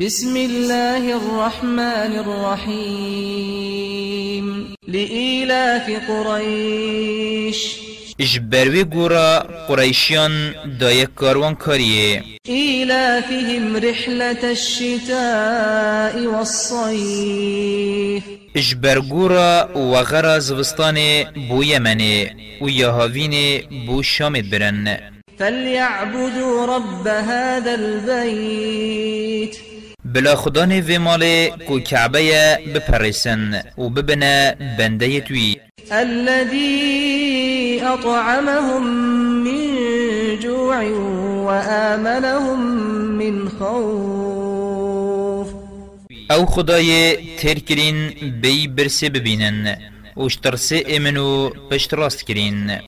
بسم الله الرحمن الرحيم. لإيلاف قريش. اجبروی گورا قریشیان دای کاروان کاریه إيلافهم رحلة الشتاء والصيف. اجبرگورا و غرا زوستان بو یمنه و یهاوین بو شامت برن. فليعبدوا رب هذا البيت. بلا خدا نه مال کو کعبه بپرسن و ببنه بنده توی. الذي أطعمهم من جوع وآمنهم من خوف. أو خدای تر کرین بی برسه ببینن و اشترسه امنو پشت راست کرین.